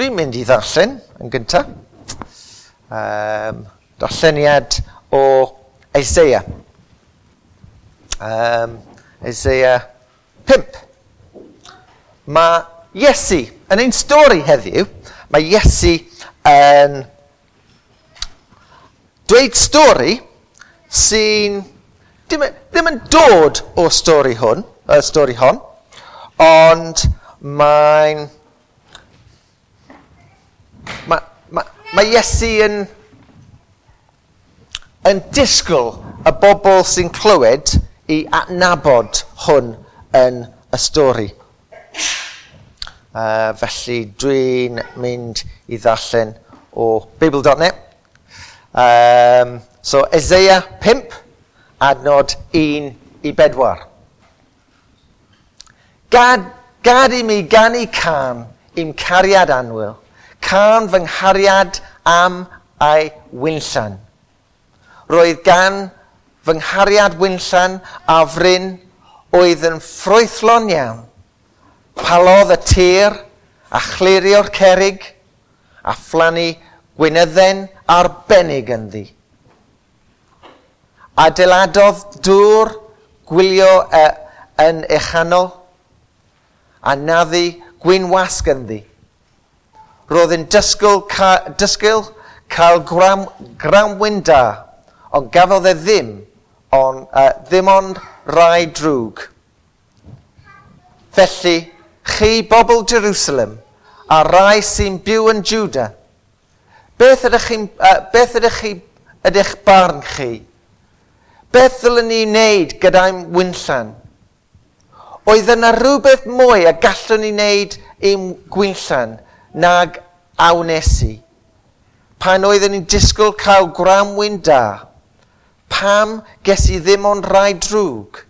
Dwi'n mynd i ddarllen yn gyntaf. Um, darlleniad o Isaiah. Um, Isaiah 5. Mae Iesu, yn ein stori heddiw, mae Iesu yn dweud stori sy'n ddim, ddim yn dod o stori hwn, y stori hon, ond mae'n Mae ma, ma Iesu yn, yn disgwyl y bobl sy'n clywed i adnabod hwn yn y stori. Uh, felly dwi'n mynd i ddarllen o Bible.net. Um, so Ezea 5, adnod 1 i bedwar. Gad, gad i mi gannu can i'm cariad anwyl – can fy nghariad am ei wynllan. Roedd gan fy nghariad wynllan a fryn oedd yn ffrwythlon iawn. Palodd y tir a chlirio'r cerig a phlannu gwynydden arbennig ynddi. Adeiladodd dŵr gwylio e, yn echanol a naddi gwynwasg roedd yn dysgwyl, ca, dysgwyl cael gram, gramwyn da, ond gafodd e ddim, on, uh, ddim ond rai drwg. Felly, chi bobl Jerusalem, a rai sy'n byw yn Juda, beth ydych, chi, uh, beth ydych chi ydych barn chi? Beth ddylen ni wneud gyda'n wynllan? Oedd yna rhywbeth mwy a gallwn ni wneud i'n gwynllan – nag awnesu. Pan oeddwn ni'n disgwyl cael gramwyn da, pam ges i ddim ond rai drwg?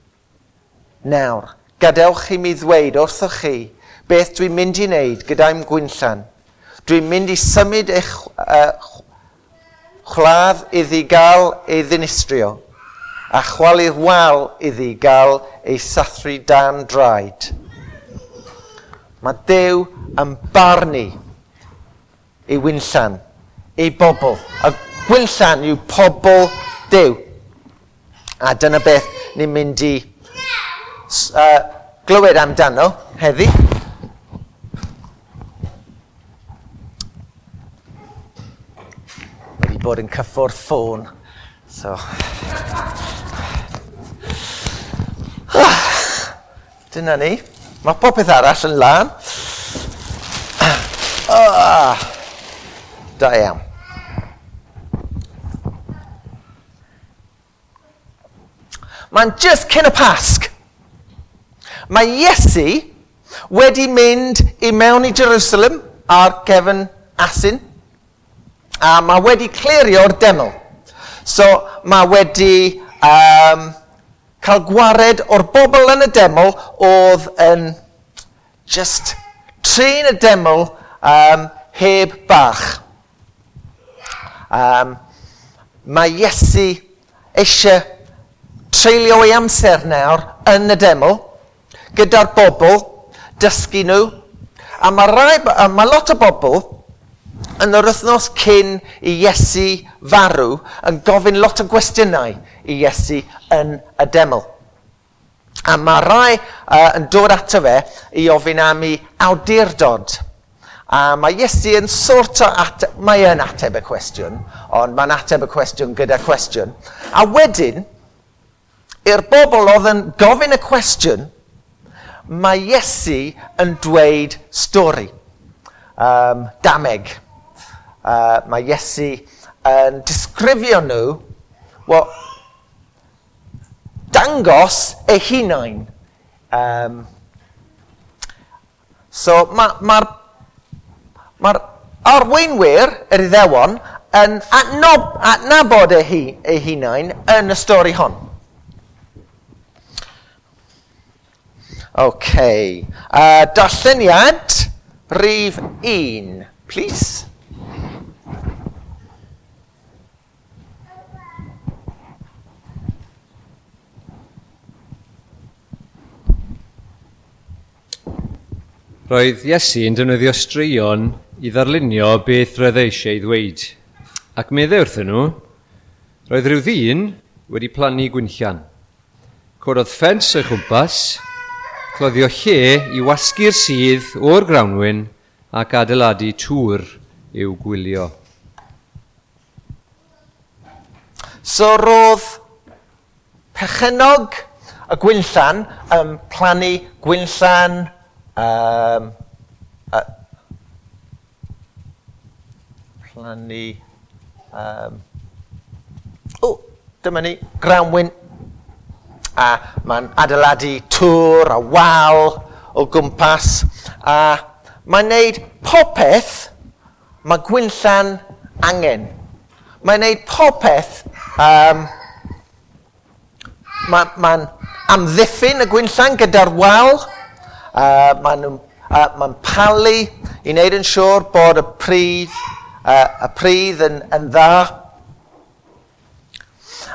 Nawr, gadewch i mi ddweud wrthoch chi beth dwi'n mynd i wneud gyda'n gwynllan. Dwi'n mynd i symud eich uh, chladd iddi gael ei ddinistrio a chwalu'r wal iddi gael ei sathru dan draed. Mae Dyw yn barnu ei wynllan, ei bobl. A gwynllan yw pobl Dyw. A dyna beth ni'n mynd i uh, glywed amdano heddi. Wedi bod yn cyffwrdd ffôn. So... Dyna ni. Mae popeth arall yn lan. Ah, da iawn. Mae'n just cyn y pasg. Mae Iesu wedi mynd i mewn i Jerusalem ar gefn asyn. A mae wedi clirio'r deml. So mae wedi um, cael gwared o'r bobl yn y deml oedd yn just trin y deml um, heb bach. Um, mae Iesu eisiau treulio ei amser nawr yn y deml gyda'r bobl, dysgu nhw, a mae, rai, a mae lot o bobl yn yr wythnos cyn i Iesu farw yn gofyn lot o gwestiynau i Iesu yn y deml. A mae rai uh, yn dod ato fe i ofyn am ei awdurdod. A mae Iesu yn sort o ateb, mae yn ateb y cwestiwn, ond mae'n ateb y cwestiwn gyda cwestiwn. A wedyn, i'r bobl oedd yn gofyn y cwestiwn, mae Iesu yn dweud stori. Um, dameg uh, mae Iesu yn disgrifio nhw, well, dangos eu hunain. Um, so mae'r ma, ma, ma arweinwyr, yr iddewon, yn adnob, adnabod eu, hu, eu hunain yn y stori hon. OK. Uh, darlleniad rhif 1, please. roedd Iesu yn defnyddio straeon i ddarlunio beth roedd eisiau ei ddweud. Ac meddai wrthyn nhw, roedd rhyw ddyn wedi plannu gwynllian. Corodd ffens o'i chwmpas, cloddio lle i wasgu'r sydd o'r grawnwyn ac adeiladu tŵr i'w gwylio. So roedd pechenog y gwynllan, um, plannu gwynllan, Um, a plannu... Um, o, dyma ni, grawnwyn. A mae'n adeiladu tŵr a wal o gwmpas. A mae'n neud popeth mae Gwynllan angen. Mae'n neud popeth... Um, mae'n ma, ma amddiffyn y Gwynllan gyda'r wal uh, maen uh, mae palu i wneud yn siŵr bod y pridd, uh, y pridd yn, yn dda.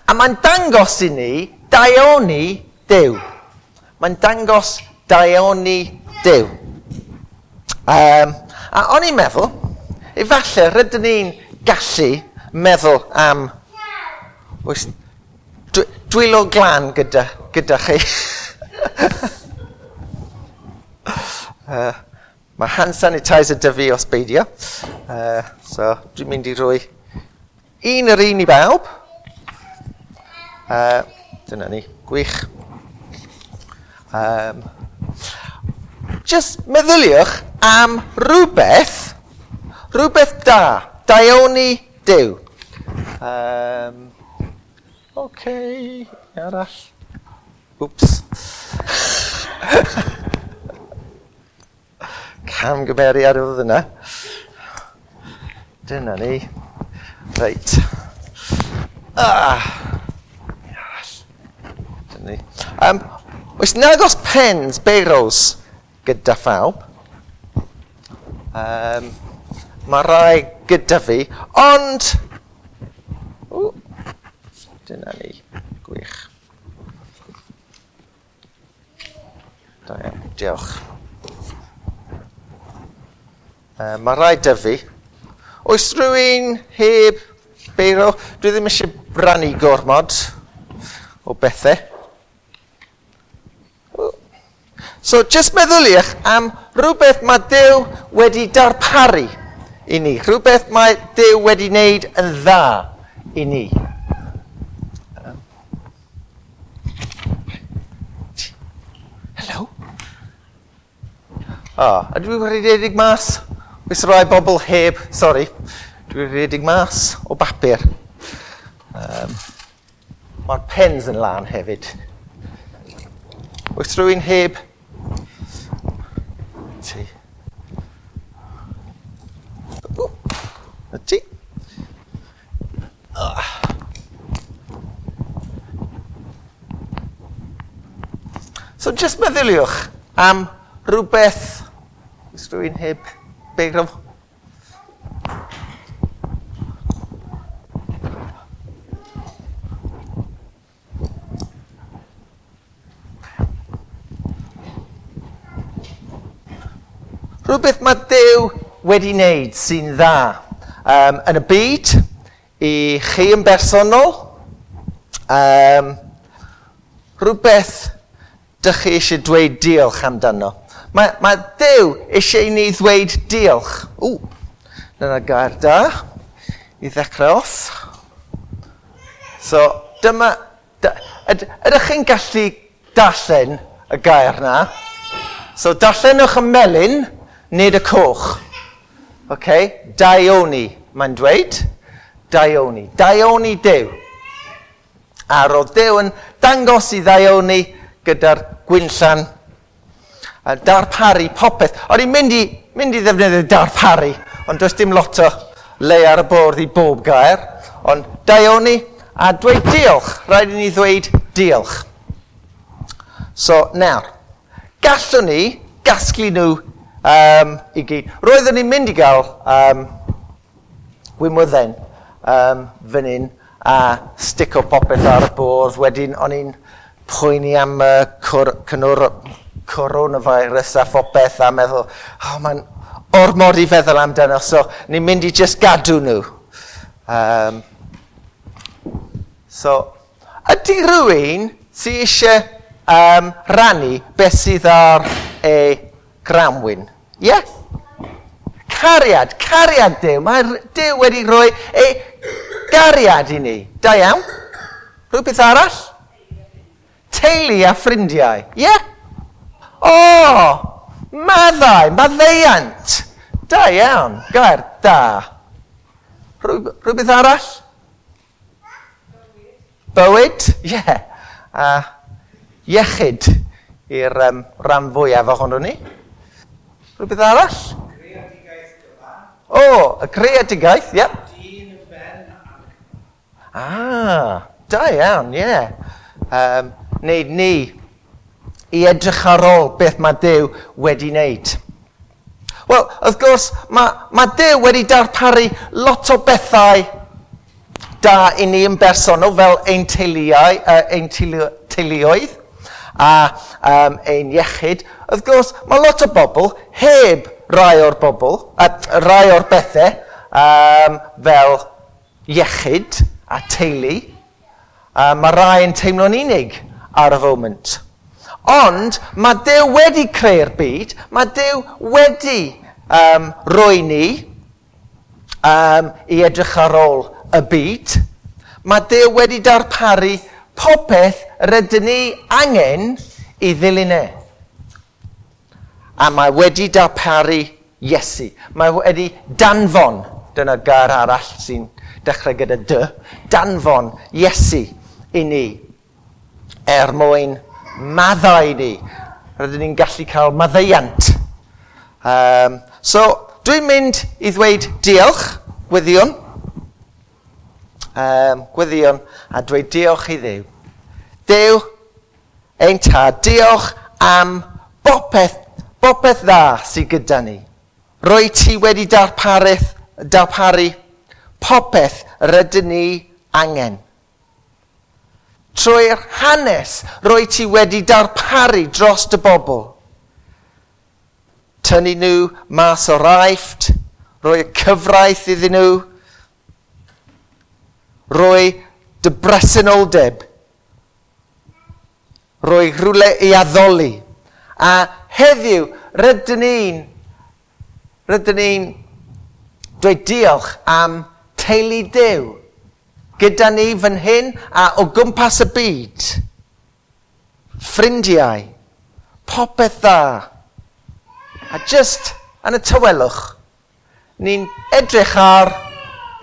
A mae'n dangos i ni daioni Dyw. Mae'n dangos daioni Dyw. Um, a o'n i'n meddwl, efallai rydyn ni'n gallu meddwl am... Oes, dwylo glan gyda, gyda chi. Uh, mae hand sanitizer dy fi os beidio. Uh, so, dwi'n mynd i rwy un yr un i bawb. Uh, dyna ni, gwych. Um, just meddyliwch am rhywbeth, rhywbeth da, daioni Dyw. Um, OK, arall. Oops. camgymeriad oedd yna. Dyna ni. Reit. Ah! Dyna ni. Um, oes nag os pens, barrels gyda phawb? Um, mae rai gyda fi, ond... O, dyna ni. Gwych. Da, iawn, diolch. Uh, mae rhaid dyfu. Oes rhywun heb beiro? Dwi ddim eisiau brannu gormod o bethau. So, just meddyliwch am rhywbeth mae Dyw wedi darparu i ni. Rhywbeth mae Dyw wedi wneud yn dda i ni. Hello? Ah, oh, ydw i wedi dedig mas? Oes rai bobl heb, sori, dwi'n redig mas o bapur. Um, Mae'r pens yn lan hefyd. Oes rhywun heb? Ti. Ti. Ah. So, just meddyliwch am rhywbeth... Oes rhywun heb? Beigraf. Rhywbeth mae Dyw wedi wneud sy'n dda um, yn y byd, i chi yn bersonol, um, rhywbeth dych chi eisiau dweud diolch amdano. Mae, mae Dyw eisiau i ni ddweud diolch. Ww, dyna gair da i ddechrau off. So, dyma... Yd, ydych chi'n gallu darllen y gair na? So, darllenwch y melyn, nid y coch. OK, Daioni, mae'n dweud. Daioni. Daioni Dyw. A roedd Dyw yn dangos i ddaioni gyda'r gwynllan uh, darparu popeth. O'n i'n mynd, i, mynd i ddefnyddio darparu, ond does dim lot o le ar y bwrdd i bob gair. Ond daioni a dweud diolch. Rhaid i ni ddweud diolch. So, nawr, gallwn ni gasglu nhw um, i gyd. Roeddwn ni'n mynd i gael um, wymwydden um, fan hyn a stico popeth ar y bwrdd. Wedyn, o'n i'n poeni am uh, cynwr coronavirus a phopeth a meddwl, oh, mae'n ormod i feddwl amdano, so ni'n mynd i just gadw nhw. Um, so, ydy rhywun sydd eisiau um, rannu beth sydd ar ei gramwyn? Ie? Yeah? Cariad, cariad Dyw. Mae Dyw wedi rhoi ei gariad i ni. Da iawn? Rhywbeth arall? Teulu a ffrindiau. Ie? Yeah? O, Oh, maddau, maddeiant. Da iawn, gair da. Rhywbeth arall? Bywyd, ie. Yeah. A iechyd i'r um, rhan fwyaf ohono ni. Rhywbeth arall? O, oh, y creadigaeth, ie. Yep. Dyn ben ac... Ah, da iawn, ie. Yeah. Um, neud ni i edrych ar ôl beth mae Dyw wedi wneud. Wel, wrth gwrs, mae, mae Dyw wedi darparu lot o bethau da i ni yn bersonol fel ein teuluau, uh, ein teuluoedd a um, ein iechyd. Wrth gwrs, mae lot o bobl heb rai o'r bobl, a uh, rai o'r bethau um, fel iechyd a teulu. Uh, mae rai yn teimlo'n unig ar y foment. Ond mae Dyw wedi creu'r byd, mae Dyw wedi um, roi ni um, i edrych ar ôl y byd. Mae Dyw wedi darparu popeth rydyn ni angen i ddilyn e. A mae wedi darparu Iesu. Mae wedi danfon, dyna gair arall sy'n dechrau gyda dy, danfon Iesu i ni er mwyn maddau ni. Rydyn ni'n gallu cael maddeiant. Um, so, dwi'n mynd i ddweud diolch, gweddion. Um, gweddion, a dweud diolch i ddew. Dew, ein ta, diolch am bopeth, bopeth dda sydd gyda ni. Rwy ti wedi darparu, darparu popeth rydyn ni angen trwy'r hanes roi ti wedi darparu dros dy bobl. Tynnu nhw mas o raifft, roi y cyfraith iddyn nhw, roi dy bresenoldeb, roi rhywle i addoli. A heddiw, rydyn ni'n, rydyn ni'n dweud diolch am teulu dew gyda ni fan hyn a o gwmpas y byd. Ffrindiau, popeth dda. A just yn y tywelwch, ni'n edrych ar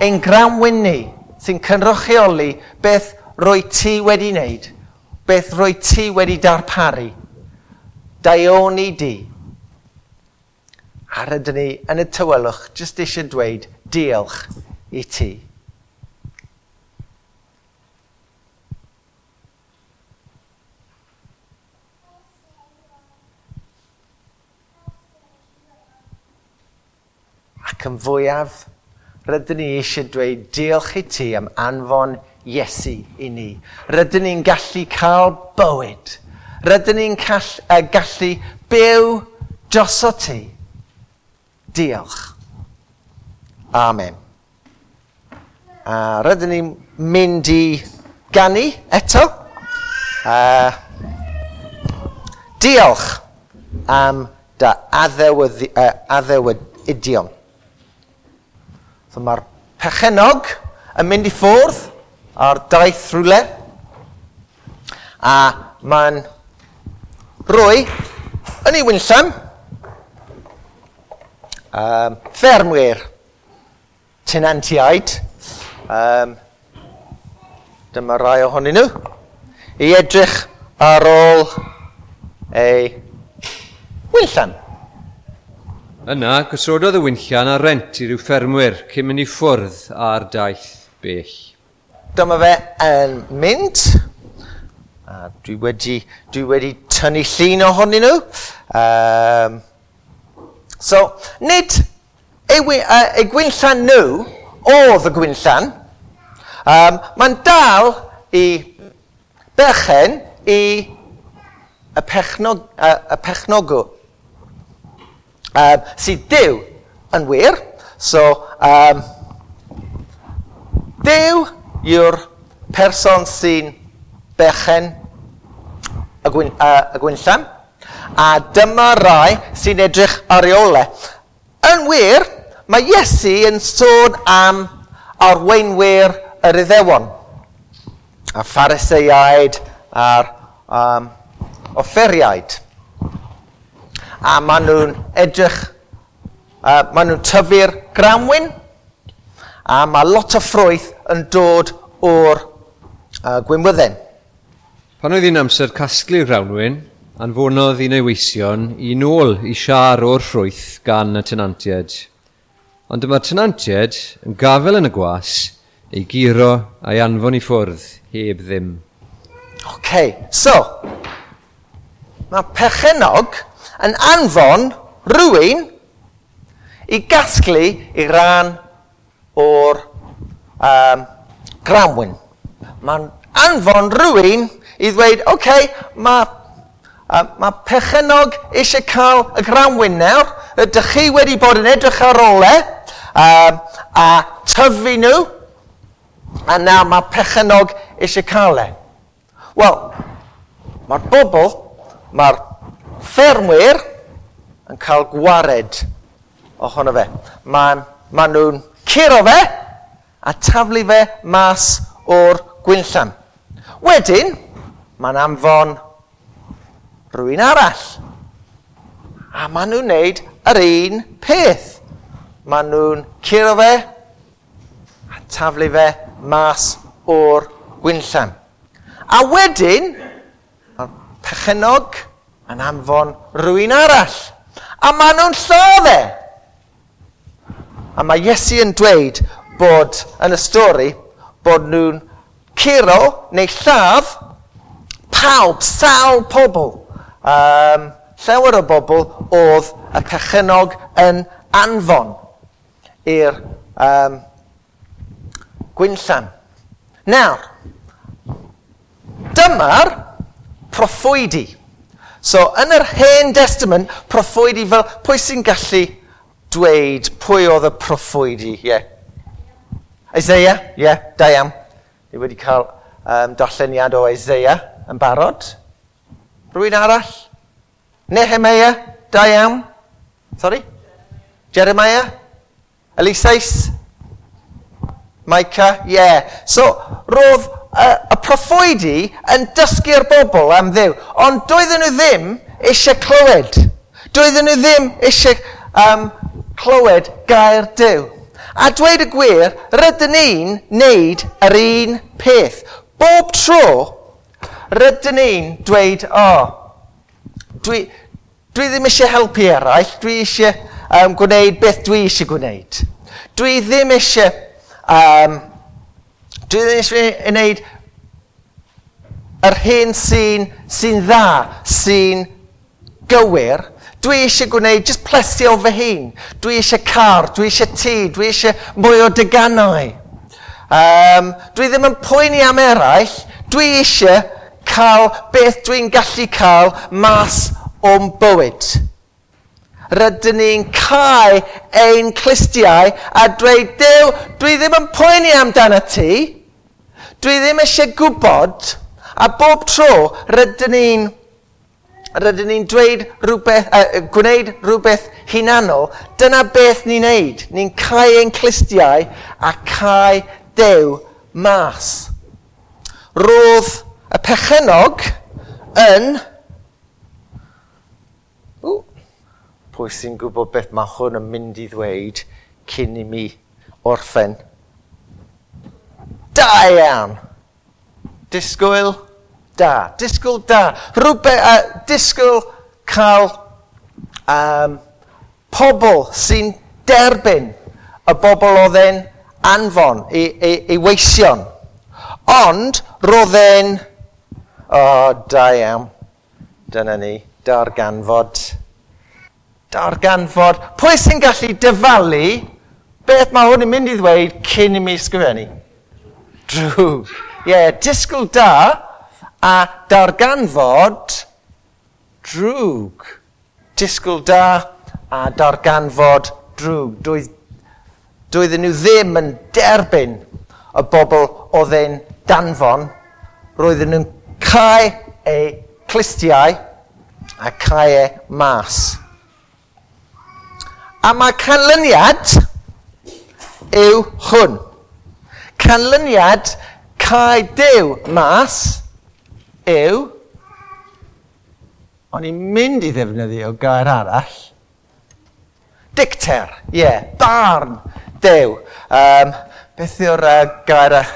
ein gramwyn ni sy'n cynrychioli beth rwy ti wedi wneud, beth rwy ti wedi darparu. Daioni di. A rydyn ni yn y tywelwch, just eisiau dweud diolch i ti. ac yn fwyaf, rydyn ni eisiau dweud diolch i ti am anfon Iesu i ni. Rydyn ni'n gallu cael bywyd. Rydyn ni'n uh, gallu byw dros o ti. Diolch. Amen. A rydyn ni'n mynd i ganu eto. Uh, diolch am dy addewyddion. uh, addewyd. So mae'r pechenog yn mynd i ffwrdd ar daith rhywle. A mae'n rwy yn ei wynllam. Um, ffermwyr, tenantiaid, um, dyma rai ohonyn nhw, i edrych ar ôl ei wynllam. Yna, gysododd y wynllian a rent i ryw ffermwyr cyn mynd i ffwrdd ar daith bell. Dyma fe yn mynd. A dwi wedi, dwi wedi tynnu llun ohonyn nhw. Um, so, nid ei, uh, ei gwynllan nhw oedd y gwynllan. Um, Mae'n dal i berchen i y, pechnog, uh, y pechnogwr um, sydd dew yn wir. So, um, dew yw'r person sy'n bechen y, gwyn, uh, y gwynllan. A dyma rai sy'n edrych ar reole. Yn wir, mae Iesu yn sôn am arweinwyr yr iddewon. A phariseiaid a'r um, offeriaid a maen nhw'n edrych, uh, maen nhw'n tyfu'r gramwyn, a mae lot o ffrwyth yn dod o'r uh, gwynwydden. Pan oedd hi'n amser casglu'r grawnwyn, anfonodd un ei weision i nôl i siar o'r ffrwyth gan y tenantiaid. Ond dyma'r tenantiaid yn gafel yn y gwas ei giro a'i anfon i ffwrdd heb ddim. OK, so, mae pechenog yn anfon rhywun i gasglu i ran o'r um, gramwyn. Mae'n anfon rhywun i ddweud, OK, mae uh, mae pechenog eisiau cael y gramwyn nawr, ydych chi wedi bod yn edrych ar ole, um, a tyfu nhw, a nawr mae pechenog eisiau cael e. Wel, mae'r bobl, mae'r ffermwyr yn cael gwared ohono fe. Mae ma nhw'n curo fe a taflu fe mas o'r gwynllan. Wedyn, mae'n anfon rhywun arall. A maen nhw'n neud yr un peth. Maen nhw'n curo fe a taflu fe mas o'r gwynllan. A wedyn, mae'r pechenog yn anfon rhywun arall. A maen nhw'n lladd. A mae Iesu yn dweud bod yn y stori bod nhw'n curo neu lladd pawb, sawl pobl. Um, llawer o bobl oedd y pechenog yn anfon i'r um, gwynllan. Nawr, dyma'r proffwydi. So, yn yr hen testament, proffwydi fel pwy sy'n gallu dweud pwy oedd y proffwydi. Yeah. Isaiah, ie, yeah, da iawn. Ni wedi cael um, darlleniad o Isaiah yn barod. Rwy'n arall? Nehemiah, da iawn. Sorry? Jeremiah? Elisais? Micah? Ie. Yeah. So, roedd y, y proffwydi yn dysgu'r bobl am ddew. Ond doedden nhw ddim eisiau clywed. Doedden nhw ddim eisiau um, clywed gair dew. A dweud y gwir, rydyn ni'n neud yr un peth. Bob tro, rydyn ni'n dweud, o, oh, dwi, dwi ddim eisiau helpu eraill, dwi eisiau um, gwneud beth dwi eisiau gwneud. Dwi ddim eisiau um, Dwi ddim eisiau gwneud yr hyn sy'n sy'n dda, sy'n gywir. Dwi eisiau gwneud just plesio fy hun. Dwi eisiau car, dwi eisiau tŷ, dwi eisiau mwy o deganau. Um, dwi ddim yn poeni am eraill, dwi eisiau cael beth dwi'n gallu cael mas o'n bywyd. Rydyn ni'n cael ein clustiau a dweud, Dew, dwi ddim yn poeni amdano ti, Dwi ddim eisiau gwybod, a bob tro rydyn ni'n rydyn ni'n dweud rhywbeth, uh, gwneud rhywbeth hunanol, dyna beth ni'n neud. Ni'n cael ein clistiau a cael dew mas. Roedd y pechenog yn... Ww, pwy sy'n gwybod beth mae hwn yn mynd i ddweud cyn i mi orffen da iawn. Disgwyl da. Disgwyl da. Rhywbeth, uh, disgwyl cael um, pobl sy'n derbyn y bobl oedd e'n anfon i, i, i weision. Ond roedd e'n... O, oh, da iawn. Dyna ni. Darganfod. Darganfod. Pwy sy'n gallu dyfalu beth mae hwn yn mynd i ddweud cyn i mi sgrifennu? drwg. Ie, yeah, disgwyl da a darganfod drwg. Disgwyl da a darganfod drwg. Doedd, doedden nhw ddim yn derbyn y bobl oedd e'n danfon. Roedden nhw'n cael eu clistiau a cael e mas. A mae canlyniad yw hwn canlyniad cae dew mas yw, o'n i'n mynd i ddefnyddio gair arall, dicter, ie, yeah, barn, dew. Um, beth yw'r uh, gair uh,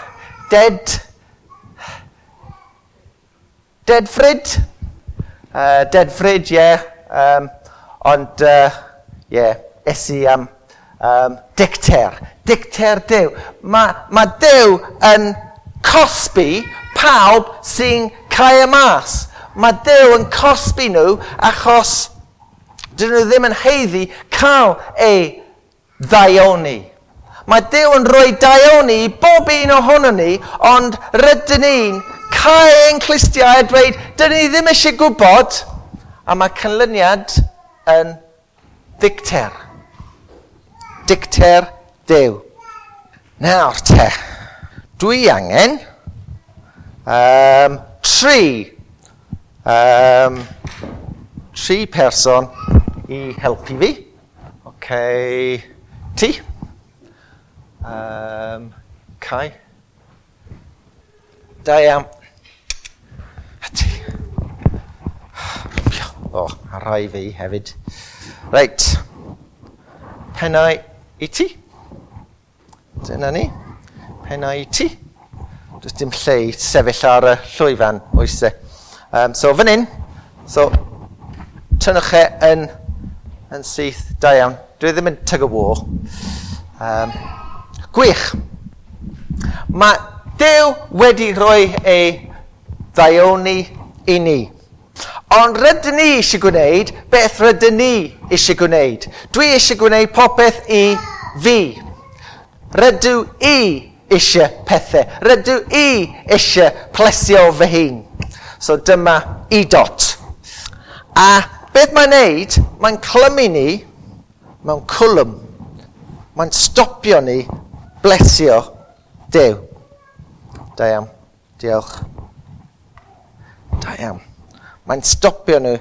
dead, deadfrid, uh, deadfrid, ie, yeah, um, ond, ie, uh, yeah, esu am um, dicter, dicter Dyw. Mae, ma Dyw yn cosbi pawb sy'n cael y mas. Mae Dyw yn cosbi nhw achos dyn nhw ddim yn heiddi cael ei ddaioni. Mae Dyw yn rhoi daioni i bob un ohono ni, ond rydyn ni'n cael ein clustiau a dweud, dyn ni ddim eisiau gwybod, a mae canlyniad yn dicter dicter Dyw. Nawr te, dwi angen um, tri, um, tri person i helpu fi. OK, ti. Um, Cai. Da iawn. A ti. O, oh, a rai fi hefyd. Reit. Pennau i ti. Dyna ni. Penna i ti. Does dim lle i sefyll ar y llwyfan, oesau. Um, so, fan hyn. So, tynnwch e yn, yn syth. Da iawn. Dwi ddim yn tug of war. Um, gwych. Mae Dew wedi rhoi ei ddaioni i ni. Ond rydyn ni eisiau gwneud beth rydyn ni eisiau gwneud. Dwi eisiau gwneud popeth i fi. Rydw i eisiau pethau. Rydw i eisiau plesio fy hun. So dyma i dot. A beth mae'n neud, mae'n clymu ni mewn cwlwm. Mae'n stopio ni blesio Dew. Da iawn. Diolch. Da iawn. Mae'n stopio nhw,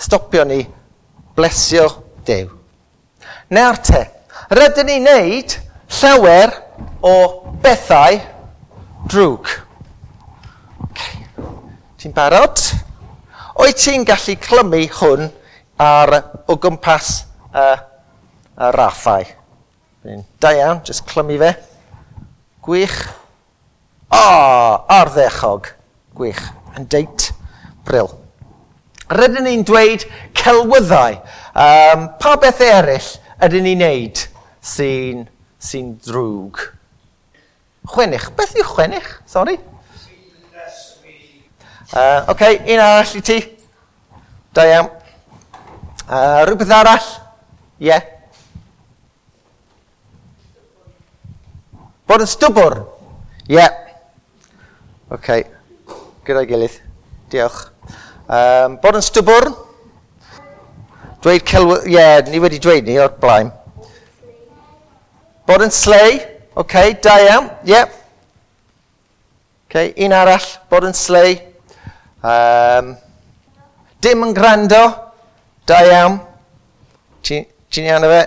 stopio ni blesio Dyw. Nawr te, rydyn ni'n neud llawer o bethau drwg. Ti'n barod? Wyt ti'n gallu clymu hwn ar, o gwmpas y uh, uh, raffau? Da iawn, jyst clymu fe. Gwych. O, oh, arddechog. Gwych. Yn deit. Bryl. Rydyn ni'n dweud celwyddau. Um, pa beth eraill ydyn ni'n neud sy'n sy, drwg? Chwenich. Beth yw chwenich? Sorry. Uh, OK, un arall i ti. Da iawn. Uh, rhywbeth arall? Ie. Yeah. Bod yn stwbwr? Ie. Yeah. OK. Gyda'i gilydd. Diolch. Um, bod yn stwbwrn. Dweud celw... Ie, yeah, ni wedi dweud ni o'r blaen. Bod yn slei. OK, da iawn. Ie. Yeah. OK, un arall. Bod yn slei. Um, dim yn gwrando. Da iawn. Ti'n iawn o fe?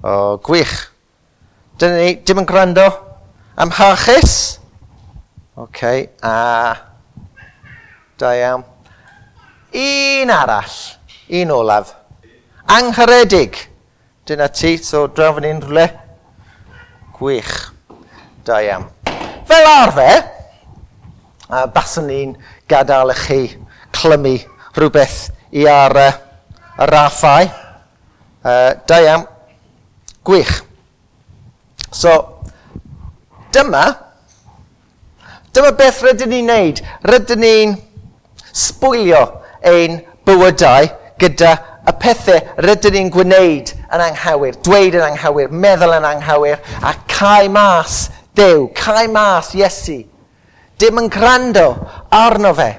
O, gwych. Dyna ni, dim yn gwrando. Amhachus. Oce, okay, a... Uh, Da iawn. Un arall. Un olaf. Angharedig. Dyna ti, so drafod ni'n rhywle. Gwych. Da iawn. Fel arfer, a baswn ni'n gadael i chi clymu rhywbeth i ar y uh, raffau. Uh, da iawn. Gwych. So, dyma, dyma beth rydyn ni'n neud. Rydyn ni'n sbwylio ein bywydau gyda y pethau rydyn ni'n gwneud yn anghywir, dweud yn anghywir, meddwl yn anghywir, a cae mas Dew, cae mas Iesu. Dim yn gwrando arno fe.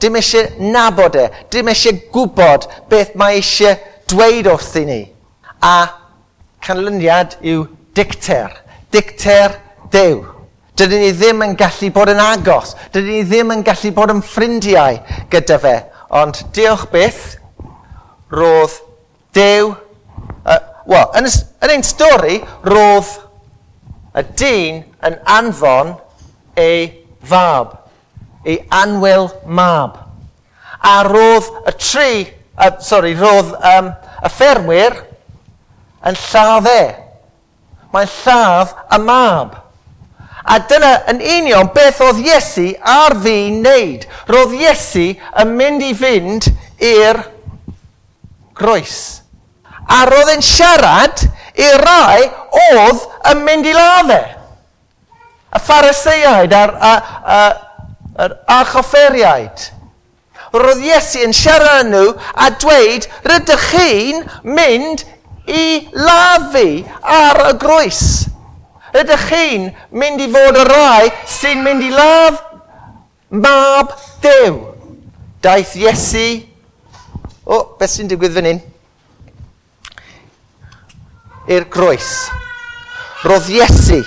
Dim eisiau nabod e. Dim eisiau gwybod beth mae eisiau dweud wrth i ni. A canlyniad yw dicter. Dicter Dew. Dydyn ni ddim yn gallu bod yn agos. Dydyn ni ddim yn gallu bod yn ffrindiau gyda fe. Ond diolch byth, roedd Dew... Uh, Wel, yn, yn ein stori, roedd y dyn yn anfon ei fab, ei anwyl mab. A roedd y tri, uh, sorry, roedd um, y ffermwyr yn lladd e. Mae'n lladd y mab. A dyna yn union beth oedd Iesu ar ddi'n wneud. Roedd Iesu yn mynd i fynd i'r groes. A roedd yn siarad i'r rai oedd yn mynd i ladde. Y phariseiaid a'r, ar, ar, ar, archofferiaid. Roedd Iesu yn siarad nhw a dweud, rydych chi'n mynd i laddu ar y groes. Ydych chi'n mynd i fod y rai sy'n mynd i laf mab dew. Daeth Iesu... O, oh, beth sy'n digwydd fan hyn? I'r groes. Roedd Iesu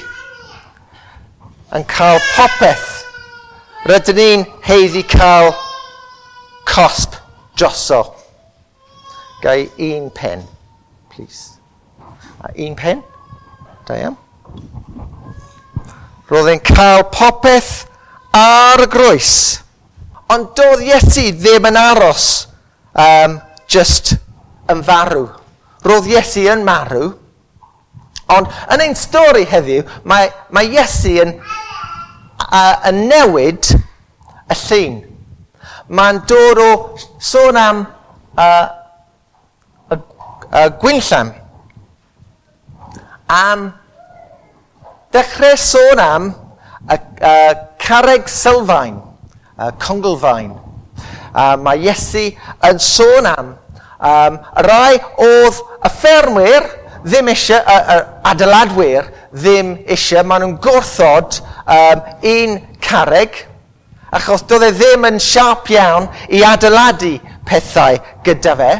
yn cael popeth rydyn ni'n heiddi cael cosp droso. Gai un pen, please. A un pen? Da iawn. Roedd e'n cael popeth ar y groes. Ond doedd Iesu ddim yn aros um, just yn farw. Roedd Iesu yn marw. Ond yn ein stori heddiw, mae, mae Iesu yn, uh, yn newid y llun. Mae'n dod o sôn am uh, y, y gwynllam, am dechrau sôn am y, y carreg sylfaen, y congolfaen. Uh, mae Iesu yn sôn am um, rai oedd y ffermwyr ddim eisiau, y, y adeiladwyr ddim eisiau, maen nhw'n gwrthod um, un carreg, achos doedd e ddim yn siarp iawn i adeiladu pethau gyda fe.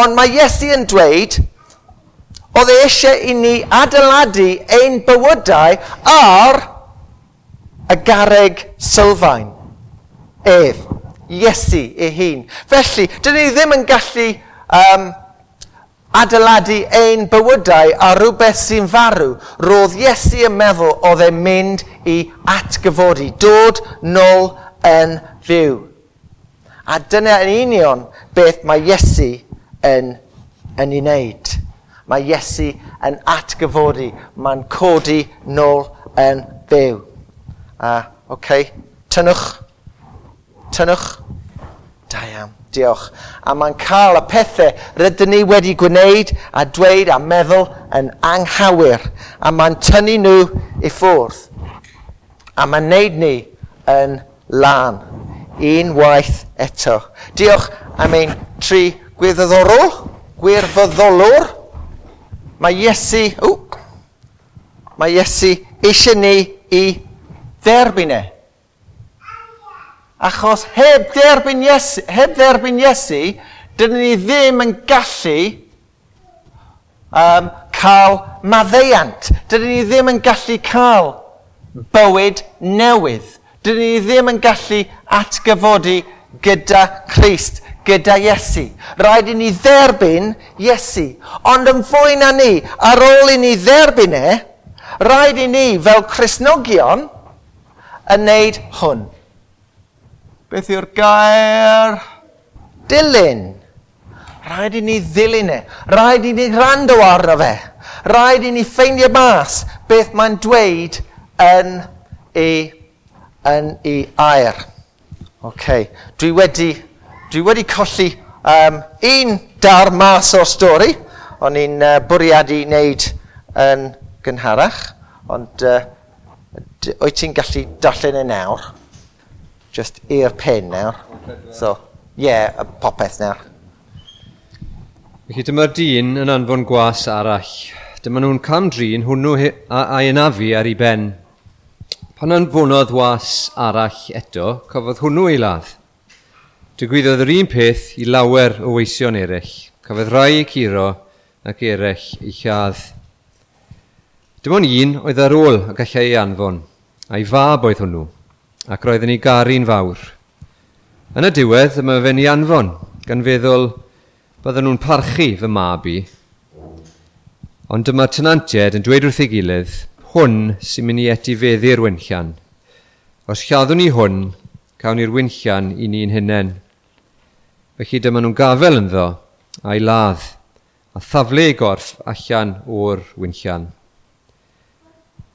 Ond mae Iesu yn dweud, Oedd e eisiau i ni adeiladu ein bywydau ar y gareg sylfaen. Ef, Iesu ei hun. Felly, dyn ni ddim yn gallu um, adeiladu ein bywydau ar rhywbeth sy'n farw, roedd Iesu yn meddwl oedd e'n mynd i atgyfodi, dod nôl yn fyw. A dyna yn union beth mae Iesu yn, yn ei wneud. Mae Iesu yn atgyfodi, mae'n codi nôl yn byw. A, uh, oce, okay. tynnwch, tynnwch, da iawn, diolch. A mae'n cael y pethau rydyn ni wedi gwneud a dweud a meddwl yn anghawyr. A mae'n tynnu nhw i ffwrdd. A mae'n neud ni yn lan. Unwaith eto. Diolch am ein tri gwirfoddolwr, gwirfoddolwr, Mae Iesu, ww, mae Iesu eisiau ni i dderbyn e. Achos heb dderbyn Iesu, heb dderbyn Iesu, dydyn ni ddim yn gallu um, cael maddeiant. Dydyn ni ddim yn gallu cael bywyd newydd. Dydyn ni ddim yn gallu atgyfodi gyda Christ gyda Iesu. Rhaid i ni dderbyn Iesu. Ond yn fwy na ni, ar ôl i ni dderbyn e, rhaid i ni fel Cresnogion yn wneud hwn. Beth yw'r gair? Dilyn. Rhaid i ni ddilyn e. Rhaid i ni rando arno fe. Rhaid i ni ffeindio mas beth mae'n dweud yn ei, yn ei air. Okay. Dwi wedi dwi wedi colli um, un dar mas o'r stori, o'n i'n uh, bwriadu wneud yn gynharach, ond uh, wyt ti'n gallu darllen e nawr? Just i'r pen nawr. So, ie, yeah, popeth nawr. Felly dyma'r dyn yn anfon gwas arall. Dyma nhw'n camdrin hwnnw a'i ynafu ar ei ben. Pan anfonodd was arall eto, cofodd hwnnw ei ladd. Digwyddodd yr un peth i lawer o weision eraill. Cafodd rai eu curo ac eraill eu lladd. Dim ond un oedd ar ôl a gallai ei anfon, a'i fab oedd hwnnw, ac roedd yn ei garu'n fawr. Yn y diwedd yma fe'n ei anfon, gan feddwl bydden nhw'n parchu fy mab i. Ond dyma tenantiaid yn dweud wrth ei gilydd, hwn sy'n mynd i etifeddu'r wynllian. Os lladdwn ni hwn, cawn ni'r wynllian i ni'n hunain. Felly dyma nhw'n gafel ynddo a'i ladd a thaflu ei gorff allan o'r wynllian.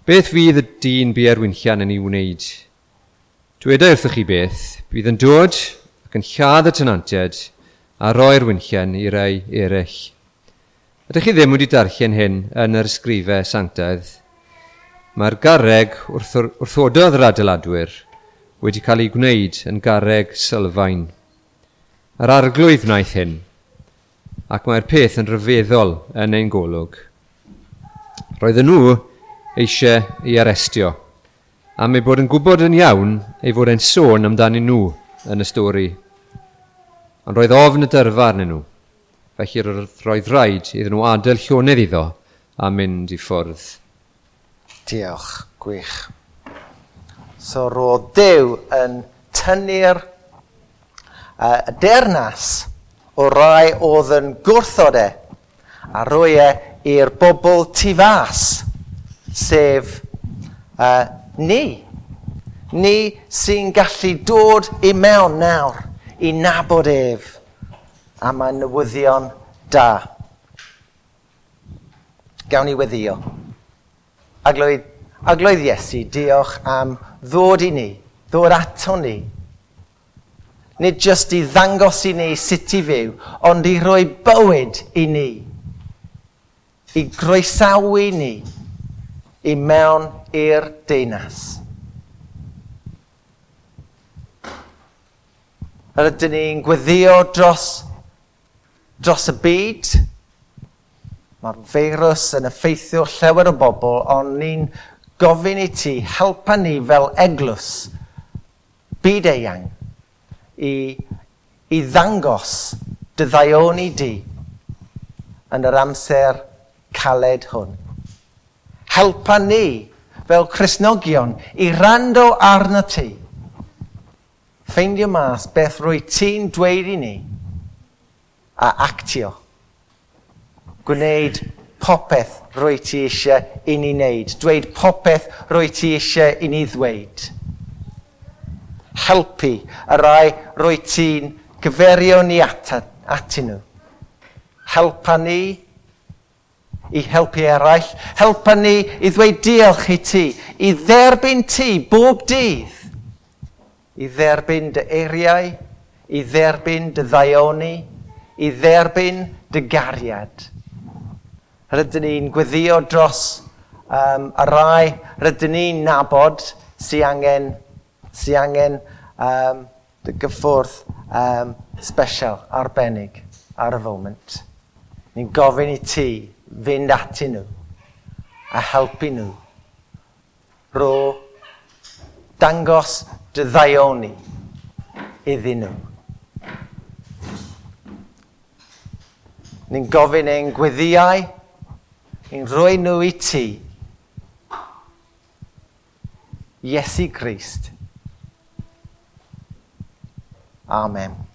Beth fydd y dyn bu'r wynllian yn ei wneud? Dweda wrthych chi beth, bydd yn dod ac yn lladd y tenantiaid a roi'r wynllian i rai eraill. Ydych chi ddim wedi darllen hyn yn yr ysgrifau sanctaidd. Mae'r garreg wrth, wrthododd yr adeiladwyr wedi cael ei gwneud yn garreg sylfaen. Yr arglwydd wnaeth hyn, ac mae'r peth yn rhyfeddol yn ein golwg. Roedden nhw eisiau ei arestio, am ei bod yn gwybod yn iawn ei fod e'n sôn amdanyn nhw yn y stori. Ond roedd ofn y dyrfa arnyn nhw, felly roedd rhaid iddyn nhw adael llonydd iddo a mynd i ffwrdd. Diolch, gwych. So roedd Dew yn tynnu'r uh, dernas o rai oedd yn gwrthod e a roi e i'r bobl tu fas, sef uh, ni. Ni sy'n gallu dod i mewn nawr i nabod ef a mae newyddion da. Gawn ni weddio. Agloedd, agloedd Iesu, diolch am ddod i ni, ddod ato ni, Nid jyst i ddangos i ni sut i fyw, ond i roi bywyd i ni. I groesawu ni i mewn i'r deunas. A rydyn ni'n gweddio dros, dros y byd. Mae'r feirws yn effeithio llawer o bobl, ond ni'n gofyn i ti helpa ni fel eglws byd eang i, i ddangos dy ddaioni di yn yr amser caled hwn. Helpa ni fel Cresnogion i rando arna ti. Ffeindio mas beth rwy ti'n dweud i ni a actio. Gwneud popeth rwy ti eisiau i ni wneud. Dweud popeth rwy ti eisiau i ni ddweud helpu a rai roi ti'n gyferio ni at, atyn nhw. Helpa ni i helpu eraill. Helpa ni i ddweud diolch i ti, i dderbyn ti bob dydd, i dderbyn dy eiriau, i dderbyn dy ddaioni, i dderbyn dy gariad. Rydyn ni'n gweddio dros um, y rai rydyn ni'n nabod sy'n angen, sy angen um, gyffwrdd um, special, arbennig, ar y foment. Ni'n gofyn i ti fynd ati nhw a helpu nhw ro dangos dy ddaioni iddyn nhw. Ni'n gofyn ein gweddiau, ni'n rhoi nhw i ti. Iesu Grist, Amen.